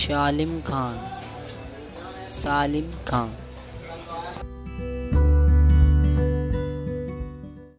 शालिम Khan Salim Khan.